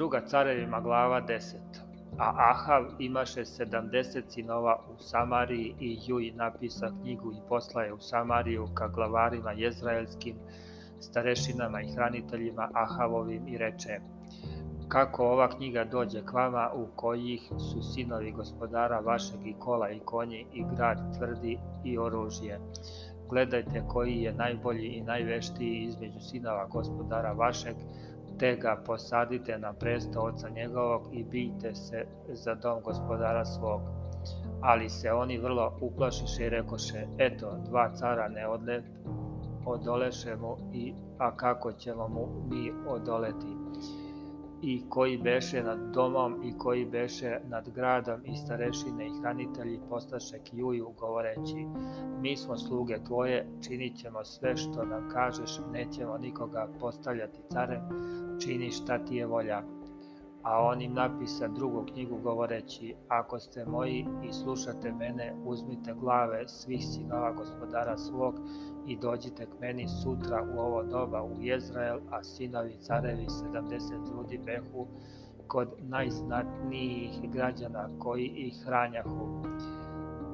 druga carevima glava 10. A Ahav imaše 70 sinova u Samariji i Juj napisa knjigu i posla je u Samariju ka glavarima jezraelskim, starešinama i hraniteljima Ahavovim i reče Kako ova knjiga dođe k vama u kojih su sinovi gospodara vašeg i kola i konji i grad tvrdi i oružje. Gledajte koji je najbolji i najveštiji između sinova gospodara vašeg, te ga posadite na presto oca njegovog i bijte se za dom gospodara svog. Ali se oni vrlo uplašiše i rekoše, eto, dva cara ne odle, odoleše mu, i, a kako ćemo mu mi odoleti? i koji beše nad domom i koji beše nad gradom i starešine i hranitelji postaše juju govoreći mi smo sluge tvoje, činit ćemo sve što nam kažeš, nećemo nikoga postavljati carem, čini šta ti je volja a on im napisa drugu knjigu govoreći, ako ste moji i slušate mene, uzmite glave svih sinova gospodara svog i dođite k meni sutra u ovo doba u Jezrael, a sinovi carevi 70 ljudi behu kod najznatnijih građana koji ih hranjahu.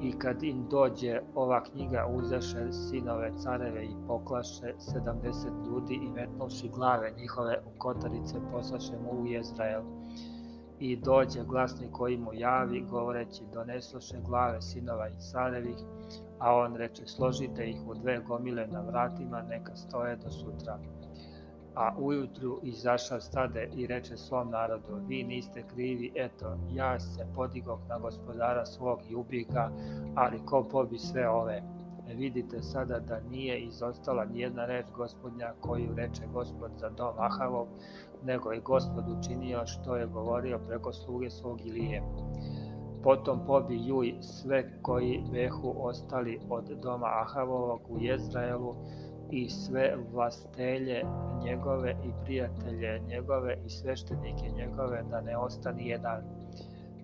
I kad im dođe ova knjiga, uzeše sinove careve i poklaše 70 ljudi i metnuši glave njihove u kotarice poslaše mu u Jezrael. I dođe glasnik koji mu javi, govoreći, donesoše glave sinova i carevih, a on reče, složite ih u dve gomile na vratima, neka stoje do sutra a ujutru izašao stade i reče svom narodu, vi niste krivi, eto, ja se podigog na gospodara svog i ubiga, ali ko pobi sve ove? E, vidite sada da nije izostala nijedna reč gospodnja koju reče gospod za dom Ahavov, nego je gospod učinio što je govorio preko sluge svog Ilije. Potom pobi Juj sve koji vehu ostali od doma Ahavovog u Jezraelu, i sve vlastelje njegove i prijatelje njegove i sveštenike njegove da ne ostani jedan.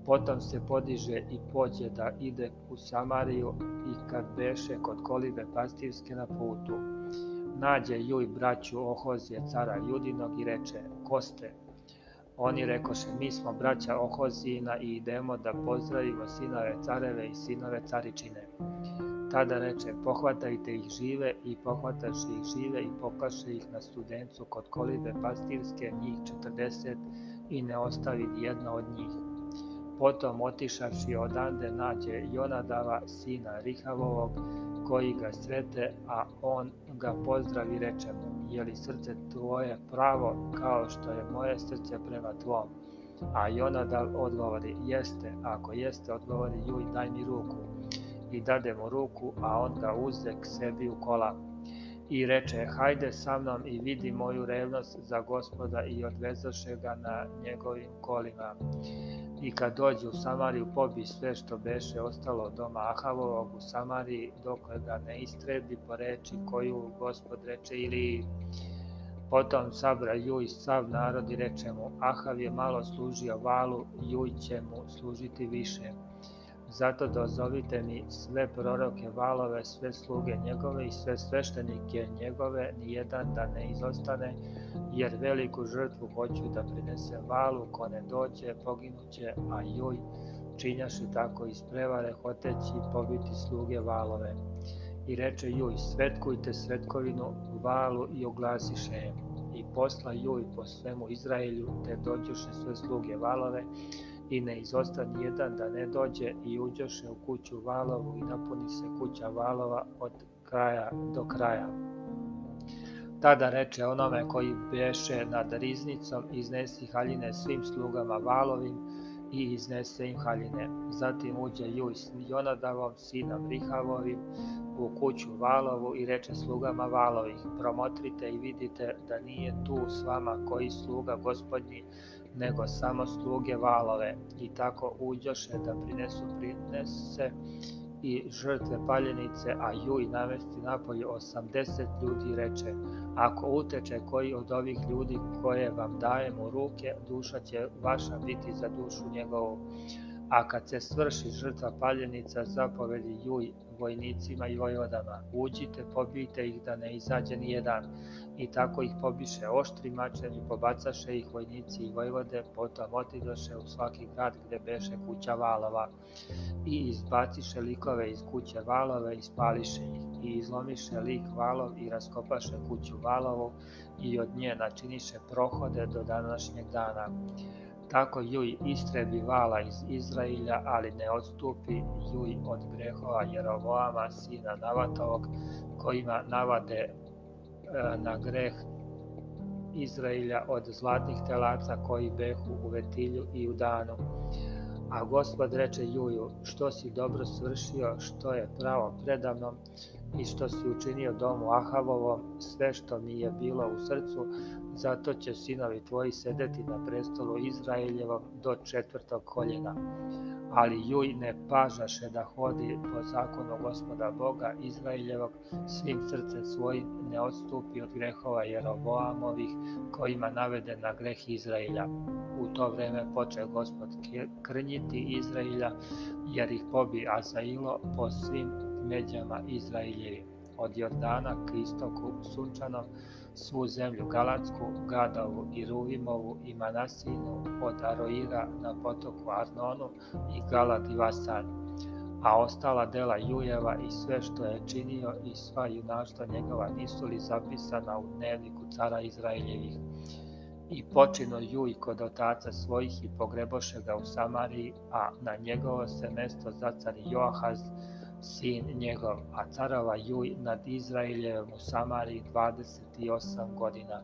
Potom se podiže i pođe da ide u Samariju i kad beše kod kolibe pastirske na putu. Nađe ju i braću Ohozije cara Judinog i reče, ko ste? Oni rekoše, mi smo braća Ohozijina i idemo da pozdravimo sinove careve i sinove caričine tada reče, pohvatajte ih žive i pohvataše ih žive i poklaše ih na studencu kod kolibe pastirske, njih 40 i ne ostavi jedno od njih. Potom otišavši odande nađe Jonadava, sina Rihavovog, koji ga srete, a on ga pozdravi reče mu, je li srce tvoje pravo kao što je moje srce prema tvom? A Jonadav odgovori, jeste, ako jeste, odgovori, juj, daj mi ruku i dade mu ruku, a on ga uze k sebi u kola. I reče, hajde sa mnom i vidi moju revnost za gospoda i odvezaše ga na njegovim kolima. I kad dođe u Samariju, pobi sve što beše ostalo doma Ahavovog u Samariji, dokle ga ne istrebi po reči koju gospod reče ili... Potom sabra i sav narod i reče mu, Ahav je malo služio valu, Juj će mu služiti više. Zato dozovite mi sve proroke valove, sve sluge njegove i sve sveštenike njegove, nijedan da ne izostane, jer veliku žrtvu hoću da prinese valu, ko ne dođe, poginuće, a joj, činjaše tako iz prevare, hoteći pobiti sluge valove. I reče juj, svetkujte svetkovinu valu i oglasiše je. I posla juj po svemu Izraelju, te dođuše sve sluge valove, i ne izosta nijedan da ne dođe i uđoše u kuću Valovu i napuni se kuća Valova od kraja do kraja. Tada reče onome koji beše nad riznicom, iznesi haljine svim slugama Valovim i iznese im haljine. Zatim uđe Juj s Jonadavom, sinom Rihavovim, u kuću Valovu i reče slugama Valovih, promotrite i vidite da nije tu s vama koji sluga gospodnji, nego samo sluge Valove. I tako uđoše da prinesu prinese i žrtve paljenice, a Juj navesti napolje 80 ljudi reče, ako uteče koji od ovih ljudi koje vam dajemo ruke, duša će vaša biti za dušu njegovu A kad se svrši žrtva paljenica, zapovedi juj vojnicima i vojvodama, uđite, pobijte ih da ne izađe ni jedan. I tako ih pobiše oštri mačem i pobacaše ih vojnici i vojvode, potom otidoše u svaki grad gde beše kuća valova. I izbaciše likove iz kuće valove i spališe ih. I izlomiše lik valov i raskopaše kuću valovu i od nje načiniše prohode do današnjeg dana. Tako Juj istrebi vala iz Izraila, ali ne odstupi Juj od grehova Jerovoama, sina Navatovog, kojima navade e, na greh Izraila od zlatnih telaca koji behu u vetilju i u danu. A gospod reče Juju, što si dobro svršio, što je pravo predamnom i što si učinio domu Ahavovom, sve što mi je bilo u srcu, Zato će sinovi tvoji sedeti na prestolu Izraeljevom do četvrtog koljena. Ali juj ne pažaše da hodi po zakonu gospoda Boga Izraeljevog svim srcem svojim ne odstupi od grehova Jeroboamovih kojima navede na greh Izraelja. U to vreme poče gospod krnjiti Izraelja jer ih pobi Azailo po svim međama Izraeljevim od Jordana k istoku sunčanom svu zemlju Galatsku, Gadavu i Ruvimovu i Manasinu od Aroira na potoku Arnonu i Galat i Vasan, a ostala dela Jujeva i sve što je činio i sva junaštva njegova nisu li zapisana u dnevniku cara Izraeljevih. I počino Juj kod otaca svojih i pogreboše ga u Samariji, a na njegovo se mesto zacari Joahaz, sin njegov, a carova Juj nad Izraeljevom u Samari 28 godina.